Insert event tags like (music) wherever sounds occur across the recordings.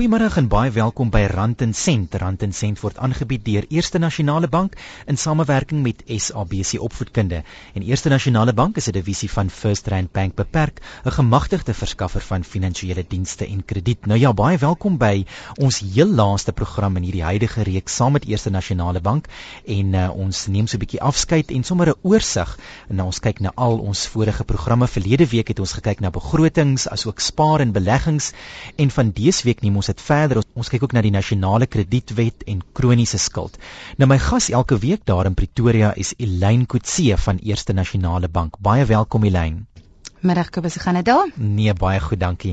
Goeiemôre en baie welkom by Rand en Sent. Rand en Sent word aangebied deur Eerste Nasionale Bank in samewerking met SABC Opvoedkunde. En Eerste Nasionale Bank is 'n divisie van First Rand Bank Beperk, 'n gemagtigde verskaffer van finansiële dienste en krediet. Nou ja, baie welkom by ons heel laaste program in hierdie huidige reeks saam met Eerste Nasionale Bank en uh, ons neem so 'n bietjie afskeid en sommer 'n oorsig nou ons kyk na al ons vorige programme. Verlede week het ons gekyk na begrotings, asook spaar en beleggings en van dese week neem ons dit verder. Ons kyk ook na die nasionale kredietwet en kroniese skuld. Nou my gas elke week daar in Pretoria is Elaine Kutse van Eerste Nasionale Bank. Baie welkom Elaine. Middag Kobus, gaan dit daar? Nee, baie goed, dankie.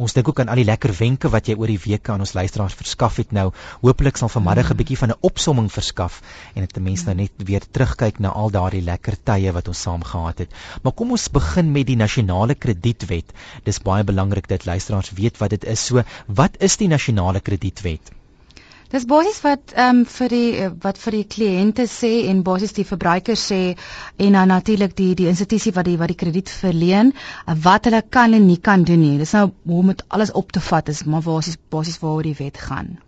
Ons dink ook aan al die lekker wenke wat jy oor die weke aan ons luisteraars verskaf het nou. Hoopelik sal vanmiddag 'n mm. bietjie van 'n opsomming verskaf en dit mense nou net weer terugkyk na al daardie lekker tye wat ons saam gehad het. Maar kom ons begin met die nasionale kredietwet. Dis baie belangrik dat luisteraars weet wat dit is. So, wat is die nasionale kredietwet? Dis basies wat ehm um, vir die wat vir die kliënte sê en basies die verbruiker sê en dan natuurlik die die institusie wat die wat die krediet verleen wat hulle kan en nie kan doen nie. Dis nou hoe om dit alles op te vat is maar basies basies waaroor die wet gaan.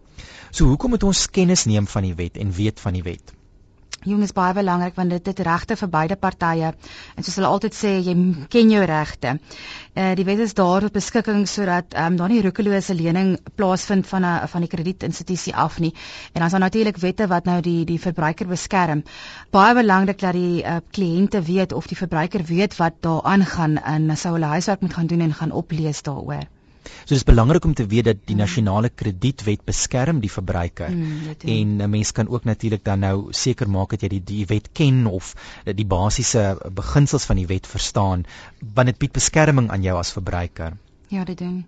So hoekom moet ons kennis neem van die wet en weet van die wet? Jong is baie belangrik want dit het regte vir beide partye en soos hulle altyd sê jy ken jou regte. Eh uh, die wet is daar tot beskikking sodat ehm um, daar nie roekelose lening plaasvind van 'n van die kredietinstitusie af nie. En dan is daar natuurlik wette wat nou die die verbruiker beskerm. Baie belangrik dat die uh, kliënte weet of die verbruiker weet wat daar aangaan en sou hulle huiswerk moet gaan doen en gaan oplees daaroor. So dis belangrik om te weet dat die nasionale kredietwet beskerm die verbruiker. Mm, en 'n mens kan ook natuurlik dan nou seker maak dat jy die die wet ken of die basiese beginsels van die wet verstaan want dit bied beskerming aan jou as verbruiker. Ja, dit doen.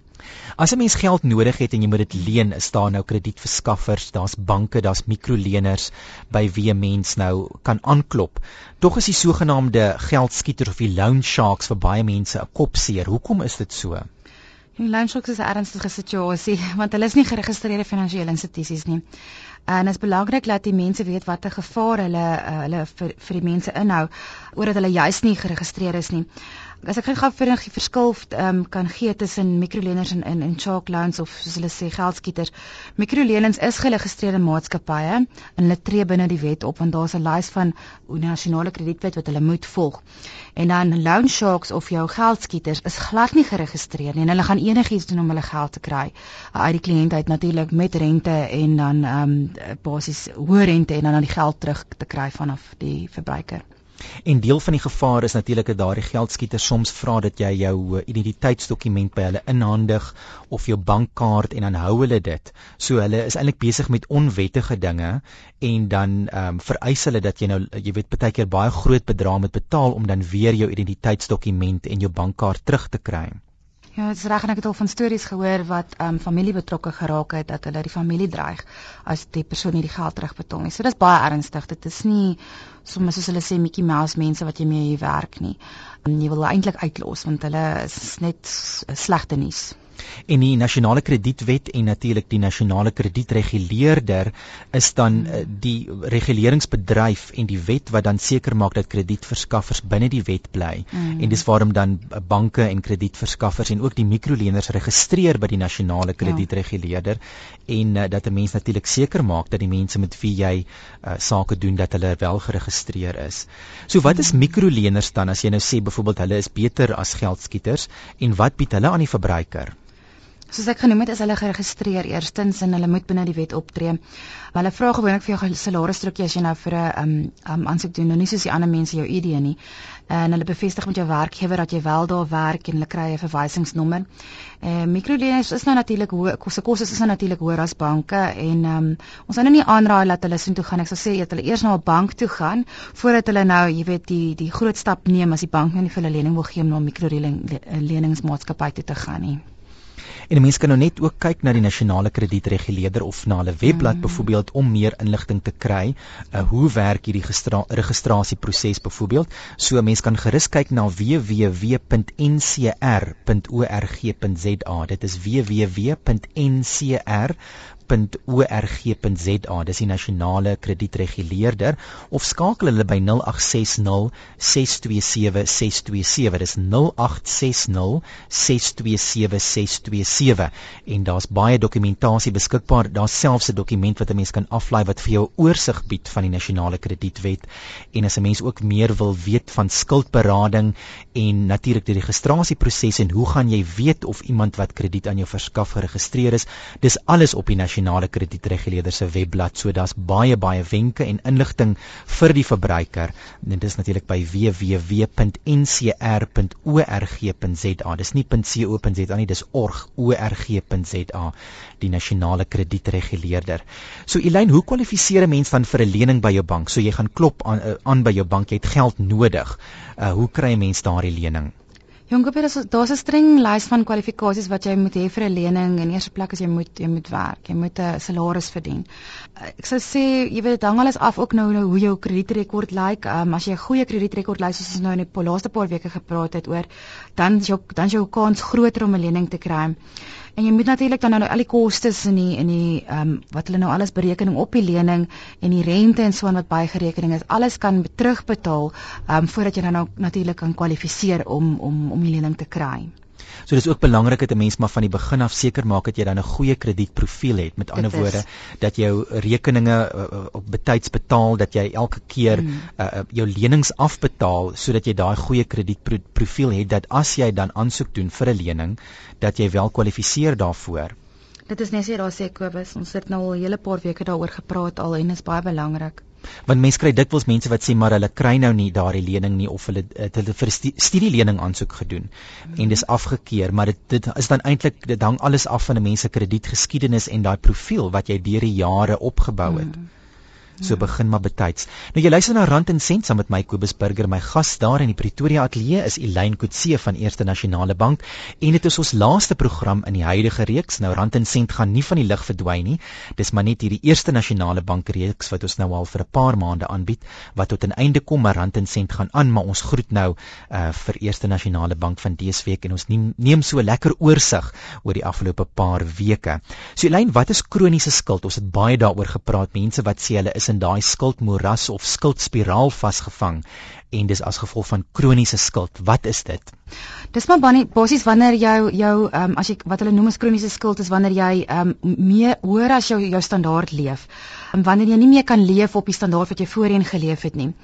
As 'n mens geld nodig het en jy moet dit leen, is daar nou kredietverskaffers, daar's banke, daar's mikroleners by wie 'n mens nou kan aanklop. Tog is die sogenaamde geldskieters of die loan sharks vir baie mense 'n kopseer. Hoekom is dit so? Sharks is 'n ernstige situasie (laughs) want hulle is nie geregistreerde finansiële institusies nie. En dit is belangrik dat die mense weet watter gevaar hulle uh, hulle vir, vir die mense inhou omdat hulle juis nie geregistreer is nie. As ek gou vinnig die verskil um, kan gee tussen microleners en en, en shark loans of soos hulle sê geldskieters. Microleners is geregistreerde maatskappye en hulle tree binne die wet op want daar's 'n lys van nasionale kredietwet wat hulle moet volg. En dan loan sharks of jou geldskieters is glad nie geregistreer nie en hulle gaan enigiets doen om hulle geld te kry uit die kliënt uit natuurlik met rente en dan um, basies hoë rente en dan dan die geld terug te kry vanaf die verbruiker. En deel van die gevaar is natuurlik dat daardie geldskieters soms vra dat jy jou eh, identiteitsdokument by hulle inhandig of jou bankkaart en dan hou hulle dit. So hulle is eintlik besig met onwettige dinge en dan ehm um, vereis hulle dat jy nou jy weet baie keer baie groot bedrae moet betaal om dan weer jou identiteitsdokument en jou bankkaart terug te kry. Ja, dit is reg en ek het al van stories gehoor wat ehm um, familie betrokke geraak het dat hulle die familie dreig as die persoon nie die geld terugbetaal nie. So dis baie ernstig. Dit is nie soms soos hulle sê Mickey Mouse mense wat jy mee hier werk nie. Um, jy wil eintlik uitlos want hulle is net slegte nuus. En die nasionale kredietwet en natuurlik die nasionale kredietreguleerder is dan uh, die reguleringsbedryf en die wet wat dan seker maak dat kredietverskaffers binne die wet bly. Mm. En dis waarom dan eh, banke en kredietverskaffers en ook die mikroleners registreer by die nasionale ja. kredietreguleerder ja. en uh, dat 'n mens natuurlik seker maak dat die mense met wie jy uh, sake doen dat hulle wel geregistreer is. So wat is mm. mikroleners dan as jy nou sê byvoorbeeld hulle is beter as geldskieters en wat bied hulle aan die verbruiker? Soos ek genoem het, is hulle geregistreer eerstens en hulle moet binne die wet optree. Hulle vra gewoonlik vir jou salarisstrukkie as jy nou vir 'n um um aansoek doen, nou nie soos die ander mense jou ID nie. En hulle bevestig met jou werkgewer dat jy wel daar werk en hulle kry 'n verwysingsnommer. Eh uh, mikroleners is nou natuurlik hoë kosse kosse is nou natuurlik hoër as banke en um ons sou nou nie aanraai dat hulle soontoe gaan. Ek sal sê dat hulle eers na 'n bank toe gaan voordat hulle nou, jy weet, die die groot stap neem as die bank nou nie vir hulle lening wil gee om na 'n mikroleningsmaatskappy toe te gaan nie. En mense kan nou net ook kyk na die nasionale kredietreguleerder of na hulle webblad mm. byvoorbeeld om meer inligting te kry. Uh, hoe werk hierdie registrasieproses byvoorbeeld? So mense kan gerus kyk na www.ncr.org.za. Dit is www.ncr kredietregulator.org.za dis die nasionale kredietreguleerder of skakel hulle by 0860 627 627 dis 0860 627 627 en daar's baie dokumentasie beskikbaar. Daar's selfs 'n dokument wat 'n mens kan aflaai wat vir jou oorsig bied van die nasionale kredietwet. En as 'n mens ook meer wil weet van skuldberading en natuurlik die registrasieproses en hoe gaan jy weet of iemand wat krediet aan jou verskaf geregistreer is dis alles op die nasionale kredietreguleerder se webblad so daar's baie baie wenke en inligting vir die verbruiker. En dit is natuurlik by www.ncr.org.za dis nie .co.za nie dis org.org.za die nasionale kredietreguleerder. So Elyn hoe kwalifiseer 'n mens dan vir 'n lening by jou bank? So jy gaan klop aan, uh, aan by jou bank jy het geld nodig. Uh, hoe kry 'n mens daardie lening Jongepier, daar's 'n streng lys van kwalifikasies wat jy moet hê vir 'n lening. In eerste plek is jy moet jy moet werk, jy moet 'n salaris verdien. Ek sou sê, jy weet dit hang alles af ook nou nou hoe jou kredietrekord lyk. Um, as jy 'n goeie kredietrekord lyk soos ons nou in die laaste paar weke gepraat het oor, dan is jou dan is jou kans groter om 'n lening te kry. En jy moet natuurlik dan nou al die kostes in die in die ehm um, wat hulle nou alles berekening op die lening en die rente en so aan wat bygerekening is, alles kan terugbetaal ehm um, voordat jy dan nou natuurlik kan kwalifiseer om om om die lening te kry. So dis ook belangrik dat 'n mens maar van die begin af seker maak dat jy dan 'n goeie kredietprofiel het. Met ander woorde, dat jou rekeninge uh, op betyds betaal, dat jy elke keer mm. uh, jou lenings afbetaal sodat jy daai goeie kredietprofiel het dat as jy dan aansoek doen vir 'n lening, dat jy wel kwalifiseer daarvoor. Dit is net so daar sê Kobus, ons het nou al 'n hele paar weke daaroor gepraat al en is baie belangrik want mense kry dikwels mense wat sê maar hulle kry nou nie daardie lening nie of hulle het hulle vir studie lening aansoek gedoen mm. en dis afgekeur maar dit dit is dan eintlik dit hang alles af van 'n mens se kredietgeskiedenis en daai profiel wat jy deur die jare opgebou het mm. So ja. begin maar betyds. Nou jy luister na Rand en Sent saam met my Kobus Burger. My gas daar in die Pretoria Ateljee is Elyn Kutse van Eerste Nasionale Bank en dit is ons laaste program in die huidige reeks. Nou Rand en Sent gaan nie van die lig verdwyn nie. Dis maar net hierdie Eerste Nasionale Bank reeks wat ons nou al vir 'n paar maande aanbied wat tot 'n einde kom, maar Rand en Sent gaan aan, maar ons groet nou uh vir Eerste Nasionale Bank van dese week en ons neem, neem so lekker oorsig oor die afgelope paar weke. So Elyn, wat is kroniese skuld? Ons het baie daaroor gepraat. Mense wat sê hulle is in daai skuldmoras of skuldspiraal vasgevang en dis as gevolg van kroniese skuld. Wat is dit? Dis maar basies wanneer jou jou ehm um, as jy wat hulle noem as kroniese skuld is wanneer jy ehm um, meer hoër as jou jou standaard leef. En wanneer jy nie meer kan leef op die standaard wat jy voorheen geleef het nie.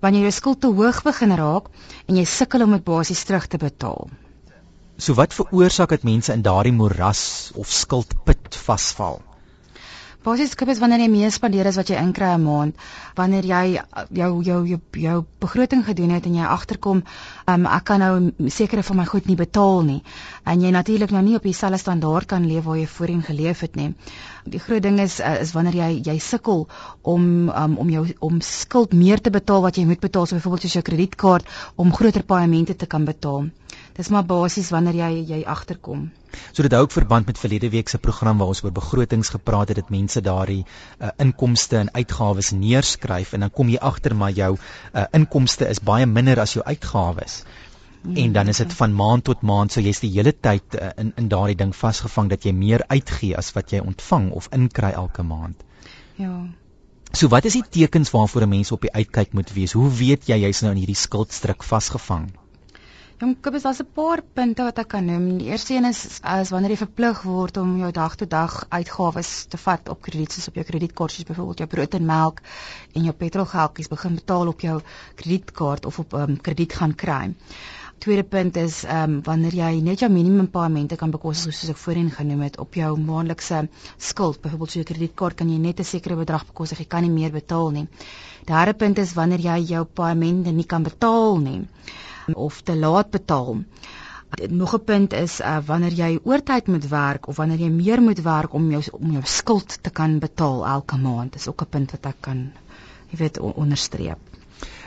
Wanneer jou skuld te hoog begin raak en jy sukkel om dit basies terug te betaal. So wat veroorsaak dat mense in daardie moras of skuldput vasval? Basies skip is wanneer jy meer spandeer as wat jy inkry 'n maand. Wanneer jy jou jou jou jou begroting gedoen het en jy agterkom, um, ek kan nou sekere van my goed nie betaal nie. En jy natuurlik nou nie op dieselfde standaard kan leef waar jy voorheen geleef het nie. Die groot ding is uh, is wanneer jy jy sukkel om um, om jou om skuld meer te betaal wat jy moet betaal, so byvoorbeeld soos jou kredietkaart om groter paemente te kan betaal. Dis maar basies wanneer jy jy agterkom. So dit hou ook verband met verlede week se program waar ons oor begrotings gepraat het dat mense daardie uh, inkomste en uitgawes neerskryf en dan kom jy agter maar jou uh, inkomste is baie minder as jou uitgawes. Hmm, en dan is dit van maand tot maand so jy's die hele tyd uh, in in daardie ding vasgevang dat jy meer uitgee as wat jy ontvang of inkry elke maand. Ja. So wat is die tekens waarvoor 'n mens op die uitkyk moet wees? Hoe weet jy jy's nou in hierdie skuldstruk vasgevang? Jong, Kobus, daar's 'n paar punte wat ek kan noem. Die eerste een is as wanneer jy verplig word om jou dag tot dag uitgawes te vat op krediet, soos op jou kredietkaart, soos byvoorbeeld jou brood en melk en jou petrolgeldjies begin betaal op jou kredietkaart of op 'n um, krediet gaan kry. Tweede punt is ehm um, wanneer jy net jou minimum paemente kan bekostig soos ek voorheen genoem het op jou maandelikse skuld, byvoorbeeld so jou kredietkaart kan jy net 'n sekere bedrag bekostig, jy kan nie meer betaal nie. Derde punt is wanneer jy jou paemente nie kan betaal nie of te laat betaal. Nog 'n punt is uh, wanneer jy oortyd moet werk of wanneer jy meer moet werk om jou om jou skuld te kan betaal elke maand. Dis ook 'n punt wat ek kan jy weet onderstreep.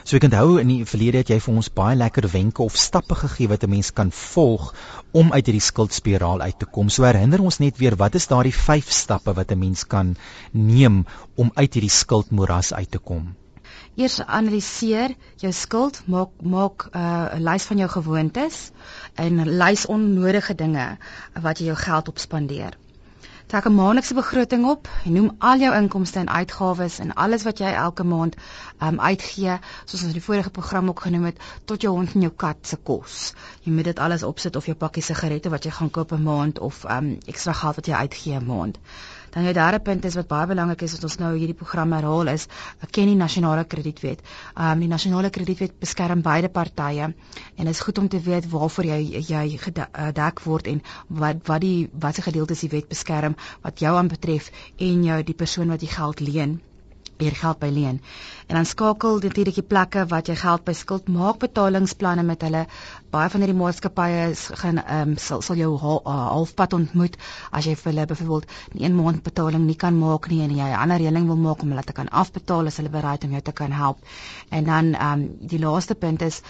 So ek onthou in die verlede het jy vir ons baie lekker wenke of stappe gegee wat 'n mens kan volg om uit hierdie skuldspiraal uit te kom. So herinner ons net weer wat is daardie 5 stappe wat 'n mens kan neem om uit hierdie skuldmoras uit te kom? Eers analiseer jou skuld, maak maak uh, 'n uh, lys van jou gewoontes en lys onnodige dinge wat jy jou geld op spandeer. Trek 'n maandelikse begroting op en noem al jou inkomste en uitgawes en alles wat jy elke maand um uitgee, soos ons in die vorige program ook genoem het, tot jou hond en jou kat se kos. Jy moet dit alles opsit of jou pakkie sigarette wat jy gaan koop 'n maand of um ekstra geld wat jy uitgee 'n maand. Dan jou derde punt is wat baie belangrik is wat ons nou hierdie program herhaal is, ken die nasionale kredietwet. Um die nasionale kredietwet beskerm beide partye en is goed om te weet waarvoor jy jy gedek word en wat wat die watse gedeeltes die wet beskerm wat jou aanbetref en jou die persoon wat jy geld leen weer geld by leen. En dan skakel natuurlik die plekke wat jy geld by skuld maak betalingsplanne met hulle. Baie van hierdie maatskappye gaan ehm um, sal sal jou uh, halfpad ontmoet as jy vir hulle byvoorbeeld 'n maand betaling nie kan maak nie en jy 'n ander reëling wil maak om hulle te kan afbetaal as hulle bereid om jou te kan help. En dan ehm um, die laaste punt is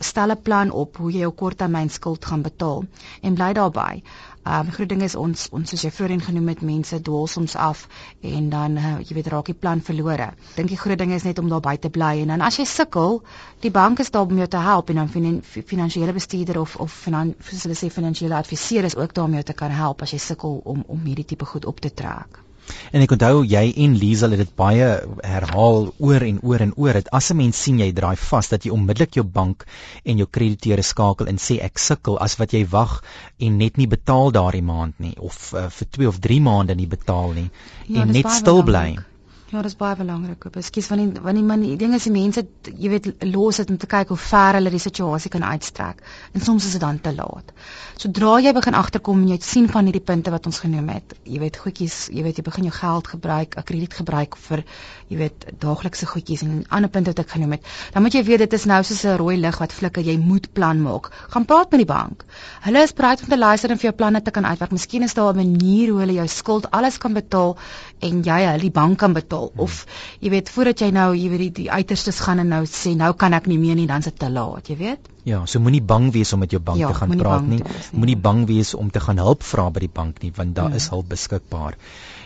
stel 'n plan op hoe jy jou korttermynskuld gaan betaal en bly daarbey. Ehm um, groot ding is ons ons soos jy voorheen genoem het mense dwaal soms af en dan uh, jy weet raak die plan verlore. Dink die groot ding is net om daar by te bly en dan as jy sukkel, die bank is daar om jou te help en dan finan, finansiële bestuurder of of finan, soos hulle sê finansiële adviseur is ook daar om jou te kan help as jy sukkel om om hierdie tipe goed op te trek. En ek onthou jy en Liesel het dit baie herhaal oor en oor en oor dat as 'n mens sien jy draai vas dat jy onmiddellik jou bank en jou krediteure skakel en sê ek sukkel as wat jy wag en net nie betaal daardie maand nie of uh, vir 2 of 3 maande nie betaal nie ja, en net stil bly. Belangrijk. Ja, dis baie belangrik. Ekskuus van die van die man, die ding is die mense, jy weet, los dit om te kyk hoe ver hulle die situasie kan uitstrek. En soms is dit dan te laat. Sodra jy begin agterkom en jy sien van hierdie punte wat ons genoem het, jy weet, goedjies, jy weet, jy begin jou geld gebruik, krediet gebruik vir jy weet, daaglikse goedjies en ander punte wat ek genoem het. Dan moet jy weet dit is nou soos 'n rooi lig wat flikker, jy moet plan maak. Gaan praat met die bank. Hulle is bereid om te luister en vir jou planne te kan uitwerk. Miskien is daar 'n manier hoe hulle jou skuld alles kan betaal en jy hulle die bank kan betaal betaal hmm. of jy weet voordat jy nou jy weet die, die uiterstes gaan en nou sê nou kan ek nie meer nie dan is dit te laat jy weet ja so moenie bang wees om met jou bank ja, te gaan praat nie moenie bang wees om te gaan hulp vra by die bank nie want daar hmm. is hulp beskikbaar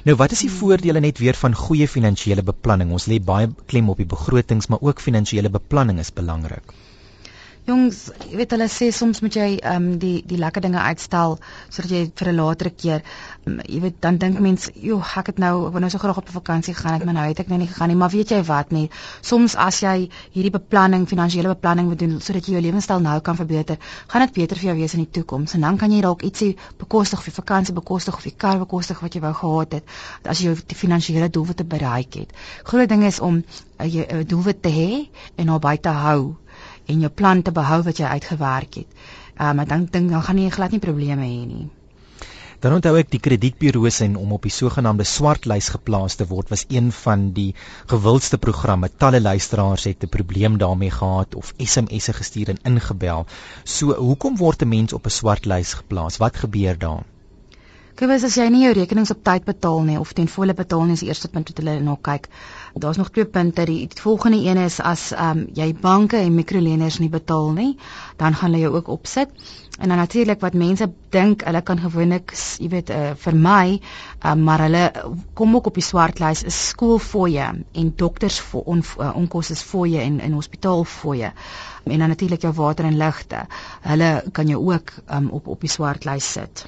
nou wat is die hmm. voordele net weer van goeie finansiële beplanning ons lê baie klem op die begrotings maar ook finansiële beplanning is belangrik Jongs, jy weet hulle sê soms moet jy ehm um, die die lekker dinge uitstel sodat jy vir 'n later keer, um, jy weet dan dink mens, "Joe, ek het nou ek wou nou so graag op 'n vakansie gaan, ek maar nou het ek nou nie gegaan nie." Maar weet jy wat nie? Soms as jy hierdie beplanning, finansiële beplanning moet doen sodat jy jou lewenstyl nou kan verbeter, gaan dit beter vir jou wees in die toekoms. En dan kan jy dalk ietsie bekostig vir vakansie, bekostig of die kar bekostig wat jy wou gehad het as jy jou finansiële doelwitte bereik het. Groot ding is om 'n uh, uh, doelwit te hê en naby te hou en jou plan te behou wat jy uitgewerk het. Ehm um, ek dink dan gaan jy glad nie probleme hê nie. Dan onthou ek die kredietburo's en om op die sogenaamde swartlys geplaas te word was een van die gewildste programme. Talle luisteraars het 'n probleem daarmee gehad of SMS'e gestuur en ingebel. So hoekom word 'n mens op 'n swartlys geplaas? Wat gebeur daar? Kyk, as jy nie jou rekenings op tyd betaal nie of ten volle betaal nie, is die eerste punt wat hulle na kyk. Daar's nog twee punte. Die, die volgende een is as ehm um, jy banke en mikroleners nie betaal nie, dan gaan hulle jou ook opsit. En dan natuurlik wat mense dink, hulle kan gewoonlik, jy weet, uh, vir my, uh, maar hulle kom ook op die swartlys is skoolfooie en dokters vir on, uh, onkoste fooie en in hospitaalfooie. En dan natuurlik jou water en ligte. Hulle kan jou ook um, op op die swartlys sit.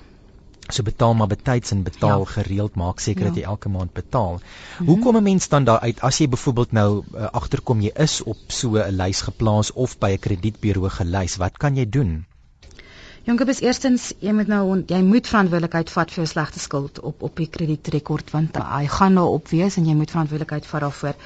So betaal maar betyds en betaal ja. gereeld maak seker ja. dat jy elke maand betaal. Mm -hmm. Hoe kom 'n mens dan daar uit as jy byvoorbeeld nou uh, agterkom jy is op so 'n lys geplaas of by 'n kredietburo gelys, wat kan jy doen? Jonker, bes eerstens jy moet nou jy moet verantwoordelikheid vat vir jou slegte skuld op op die kredietrekord want hy gaan nou op wees en jy moet verantwoordelikheid vat daarvoor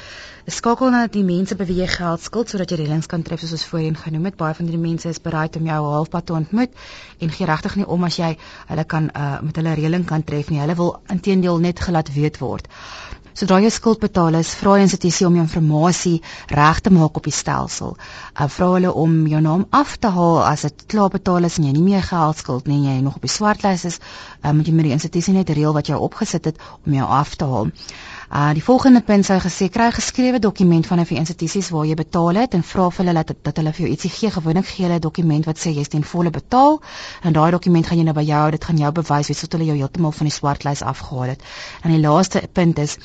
skakel na die mense by wie jy geld skuld sodat jy reëlings kan tref soos ons voorheen genoem het. Baie van die mense is bereid om jou halfpad te ontmoet en gee regtig nie om as jy hulle kan uh, met hulle reëling kan tref nie. Hulle wil intedeel net gelaat weet word. Sodra jy skuld betaal is, vra 'n institusie om jou inligting reg te maak op die stelsel. Uh, vra hulle om jou naam af te haal as dit klaar betaal is en jy nie meer geld skuld nie, jy nog op die swartlys is, uh, moet jy met die institusie net reël wat jy opgesit het om jou af te haal. Uh die volgende punt sou gesê kry 'n geskrewe dokument van 'n van die institusies waar jy betaal het en vra vir hulle dat dat hulle vir jou ietsie gee. Gewoonlik gee hulle 'n dokument wat sê jy's ten volle betaal en daai dokument gaan jy nou by jou, dit gaan jou bewys wees dat hulle jou heeltemal van die swartlys afgehaal het. En die laaste punt is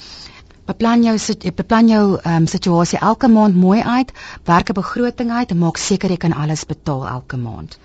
beplan jou beplan jou um, situasie elke maand mooi uit, werk 'n begroting uit en maak seker jy kan alles betaal elke maand.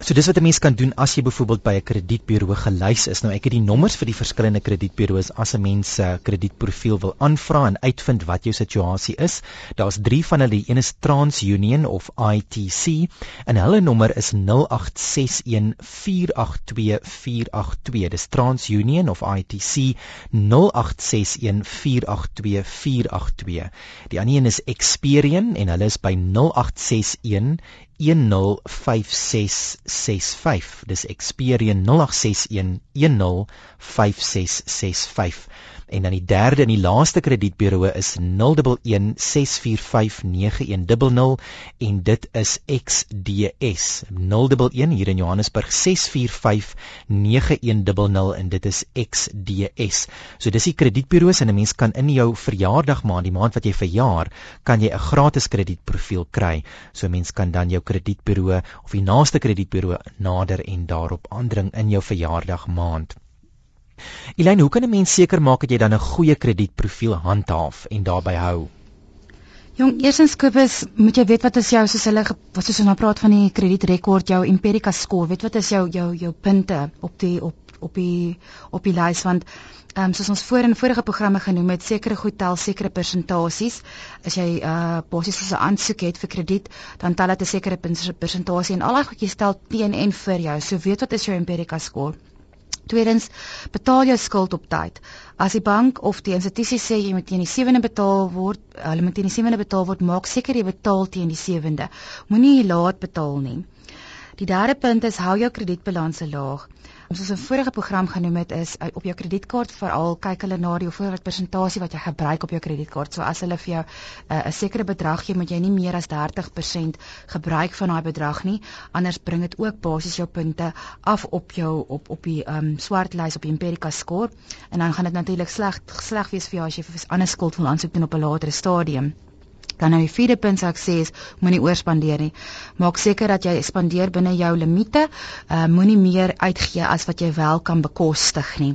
So dis wat 'n mens kan doen as jy byvoorbeeld by 'n kredietburo gelys is. Nou ek het die nommers vir die verskillende kredietburo's as 'n mens se kredietprofiel wil aanvra en uitvind wat jou situasie is. Daar's 3 van hulle. Die een is TransUnion of ITC en hulle nommer is 0861482482. Dis TransUnion of ITC 0861482482. Die ander een is Experian en hulle is by 0861 105665 dis Experian 0861 105665 en dan die derde en die laaste kredietburo is 0116459100 en dit is XDS 011 hier in Johannesburg 6459100 en dit is XDS so dis die kredietburo's en 'n mens kan in jou verjaardag maand die maand wat jy verjaar kan jy 'n gratis kredietprofiel kry. So mens kan dan jou kredietburo of die naaste kredietburo nader en daarop aandring in jou verjaardag Elaine, hoe kan 'n mens seker maak dat jy dan 'n goeie kredietprofiel handhaaf en daarbey hou? Jong, eersins Kobus, moet jy weet wat is jou soos hulle wat soos ons nou praat van die kredietrekord, jou Empirica score, weet wat is jou jou jou punte op die op op die op die lys want ehm um, soos ons voor in vorige programme genoem het, sekere goed tel sekere persentasies. As jy uh basies so 'n aansoek het vir krediet, dan tel dit 'n sekere persentasie en al daai goedjies tel teen en vir jou. So weet wat is jou Empirica score. Tweedens, betaal jou skuld op tyd. As die bank of die institusie sê jy moet teen die 7de betaal word, hulle moet teen die 7de betaal word, maak seker jy betaal teen die 7de. Moenie laat betaal nie. Die derde punt is hou jou kredietbalanse laag soos 'n vorige program genoem het is uh, op jou kredietkaart veral kyk hulle na die hoeveelheid persentasie wat jy gebruik op jou kredietkaart. So as hulle vir jou uh, 'n uh, sekere bedrag gee, moet jy nie meer as 30% gebruik van daai bedrag nie, anders bring dit ook basies jou punte af op jou op op die um, swart lys op die Empirica score en dan gaan dit natuurlik sleg sleg wees vir jou as jy vir ander skuld wil aansoek doen op 'n latere stadium. Dan nou die vierde punt sou ek sê is moenie oorspandeer nie. Maak seker dat jy spandeer binne jou limite. Uh moenie meer uitgee as wat jy wel kan bekostig nie.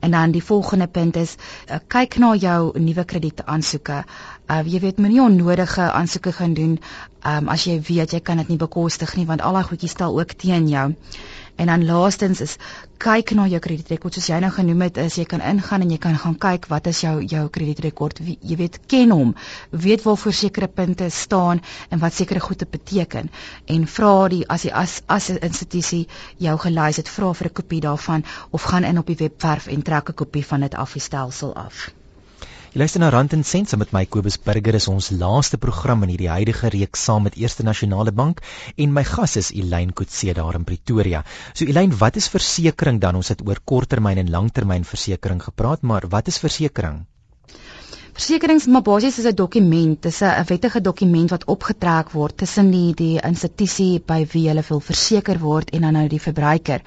En dan die volgende punt is uh, kyk na jou nuwe kredietaansoeke. Uh jy weet moenie onnodige aansoeke gaan doen um as jy weet jy kan dit nie bekostig nie want al daai goedjies stel ook teen jou. En dan laastens is kyk na jou kredietrekord. Soos jy nou genoem het is jy kan ingaan en jy kan gaan kyk wat is jou jou kredietrekord? Jy weet ken hom weet waarvoor sekere punte staan en wat sekere goede beteken. En vra die as jy as as 'n institusie jou gelys het vra vir 'n kopie daarvan of gaan in op die webwerf en trek 'n kopie van dit af die stelsel af Jy luister na Rand en Sent saam met my Kobus Burger is ons laaste program in hierdie huidige reeks saam met Eerste Nasionale Bank en my gas is Elaine Kutse daar in Pretoria. So Elaine, wat is versekerings dan? Ons het oor korttermyn en langtermynversekering gepraat, maar wat is versekerings? Versekerings maar basies is 'n dokument, dis 'n wettige dokument wat opgetrek word tussen die die institusie by wie jy wil verseker word en dan nou die verbruiker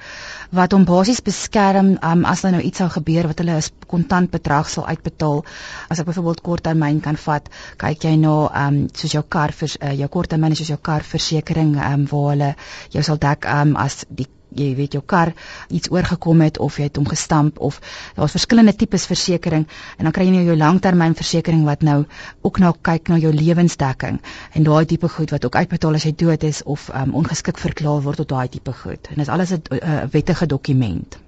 wat hom basies beskerm um, as daar nou iets sou gebeur wat hulle 'n kontant bedrag sal uitbetaal. As ek byvoorbeeld korttermyn kan vat, kyk jy na nou, um, soos jou kar vir uh, jou korttermyn soos jou kar versekerings um, waar hulle jou sal dek um, as die jy weet jou kar iets oorgekom het of jy het hom gestamp of daar's verskillende tipes versekerings en dan kry jy nou jou langtermynversekering wat nou ook nou kyk na jou lewensdekking en daai tipe goed wat ook uitbetaal as jy dood is of um, ongeskik verklaar word tot daai tipe goed en dit is alles 'n uh, wettige dokument.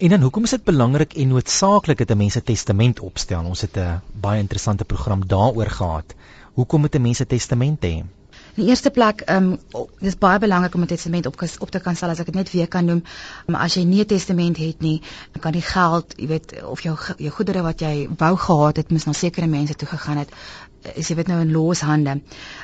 En dan hoekom is dit belangrik en noodsaaklik dat 'n mens 'n testament opstel? Ons het 'n baie interessante program daaroor gehad. Hoekom moet 'n mens 'n testament hê? In die eerste plek, ehm um, dis baie belangrik om 'n testament op op te kan stel as ek dit net weer kan noem. Maar as jy nie 'n testament het nie, dan kan die geld, jy weet, of jou jou goedere wat jy wou gehad het, mis na sekere mense toe gegaan het, is jy weet nou in loshande.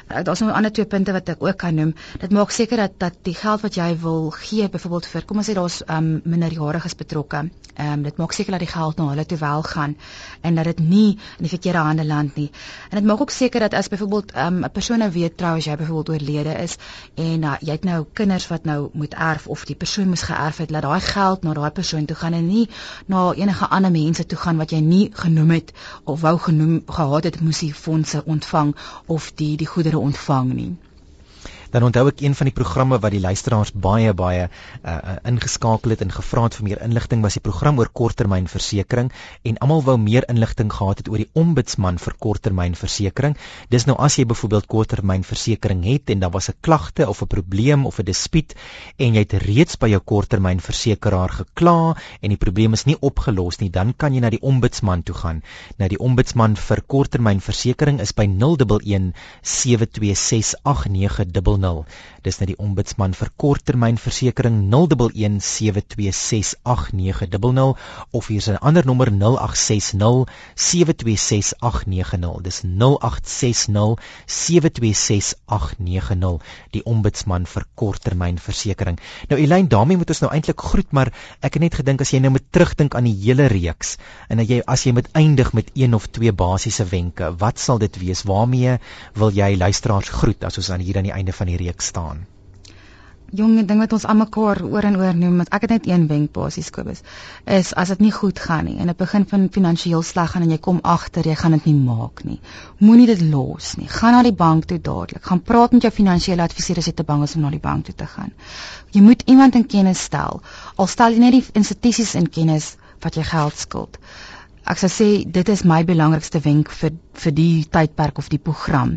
Uh, Daar's nog ander twee punte wat ek ook kan noem. Dit maak seker dat dat die geld wat jy wil gee byvoorbeeld vir kom ons sê daar's um, minderjariges betrokke. Ehm um, dit maak seker dat die geld na hulle toe wel gaan en dat dit nie in die verkeerde hande land nie. En dit maak ook seker dat as byvoorbeeld ehm, 'n um, persoon nou weet trouens jy byvoorbeeld oorlede is en uh, jy het nou kinders wat nou moet erf of die persoon moes geërf het, laat daai geld na daai persoon toe gaan en nie na enige ander mense toe gaan wat jy nie genoem het of wou genoem gehad het moes die fonds fondse ontvang of die die goedere ontvang nie. Dan onthou ek een van die programme wat die luisteraars baie baie uh, ingeskakel het en gevra het vir meer inligting was die program oor korttermynversekering en almal wou meer inligting gehad het oor die ombudsman vir korttermynversekering. Dis nou as jy byvoorbeeld korttermynversekering het en daar was 'n klagte of 'n probleem of 'n dispuut en jy het reeds by jou korttermynversekeraar gekla en die probleem is nie opgelos nie, dan kan jy na die ombudsman toe gaan. Nou die ombudsman vir korttermynversekering is by 011 726 8900. Dis net die ombudsman vir korttermynversekering 011 726 8900 of hier is 'n ander nommer 0860 726 890. Dis 0860 726 890 die ombudsman vir korttermynversekering. Nou Elyn, daarmee moet ons nou eintlik groet, maar ek het net gedink as jy nou moet terugdink aan die hele reeks en as jy as jy moet eindig met een of twee basiese wenke, wat sal dit wees? Waarmee wil jy luisteraars groet as ons aan hier aan die einde van die reeks staan? Jong, ding wat ons almekaar oor en oor noem, ek het net een wenk basies Kobus, is as dit nie goed gaan nie en dit begin van finansiëel sleg gaan en jy kom agter jy gaan dit nie maak nie. Moenie dit los nie. Gaan na die bank toe dadelik. Gaan praat met jou finansiële adviseur as jy te bang is om na die bank toe te gaan. Jy moet iemand in kennis stel. Al stel jy net die institusies in kennis wat jy geld skuld. Ek sou sê dit is my belangrikste wenk vir vir die tydperk of die program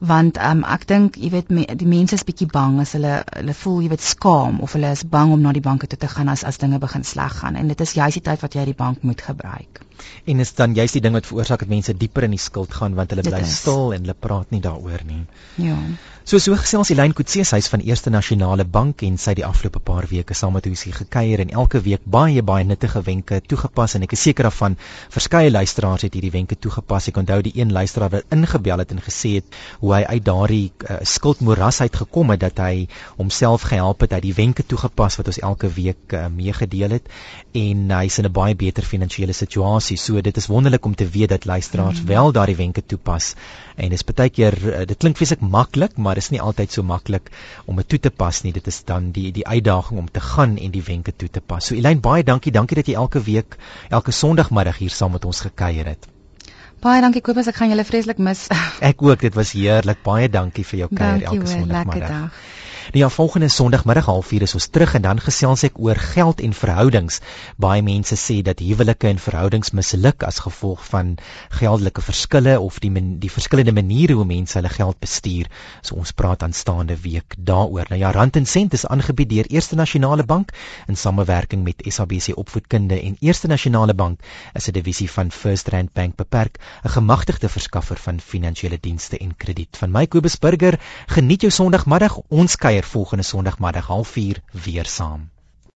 want um, ek dink jy weet me, die mense is bietjie bang as hulle hulle voel jy weet skaam of hulle is bang om na die banke toe te gaan as as dinge begin sleg gaan en dit is juist die tyd wat jy die bank moet gebruik. En is dan juist die ding wat veroorsaak dat mense dieper in die skuld gaan want hulle bly stil en hulle praat nie daaroor nie. Ja. So so gesels Elyn Kutse sy is van Eerste Nasionale Bank en sy het die afgelope paar weke saam met ons hier gekuier en elke week baie baie nuttige wenke toegepas en ek is seker daarvan verskeie luisteraars het hierdie wenke toegepas. Ek onthou die een luisteraar wat ingebel het en gesê het hoe hy uit daardie uh, skuldmoras uit gekom het dat hy homself gehelp het uit die wenke toegepas wat ons elke week uh, meegedeel het en hy's in 'n baie beter finansiële situasie. So dit is wonderlik om te weet dat luisteraars mm wel daardie wenke toepas. En dit is baie keer uh, dit klink feeslik maklik maar is nie altyd so maklik om dit toe te pas nie. Dit is dan die die uitdaging om te gaan en die wenke toe te pas. So Elyn baie dankie. Dankie dat jy elke week elke sonndagmiddag hier saam met ons gekuier het. Baie dankie Kobus, ek gaan julle vreeslik mis. ek ook, dit was heerlik. Baie dankie vir jou kuier elke sonndagmiddag. Nou ja, volgende Sondagmiddag 04:30 is ons terug en dan gesels ek oor geld en verhoudings. Baie mense sê dat huwelike en verhoudings misluk as gevolg van geldelike verskille of die men, die verskillende maniere hoe mense hulle geld bestuur. So ons praat aanstaande week daaroor. Nou ja, Rand en Sent is aangebied deur Eerste Nasionale Bank in samewerking met SABC Opvoedkunde en Eerste Nasionale Bank is 'n divisie van First Rand Bank beperk, 'n gemagtigde verskaffer van finansiële dienste en krediet. Van my Kobus Burger, geniet jou Sondagmiddag. Ons kuier volgende Sondagmiddag 04:30 weer saam.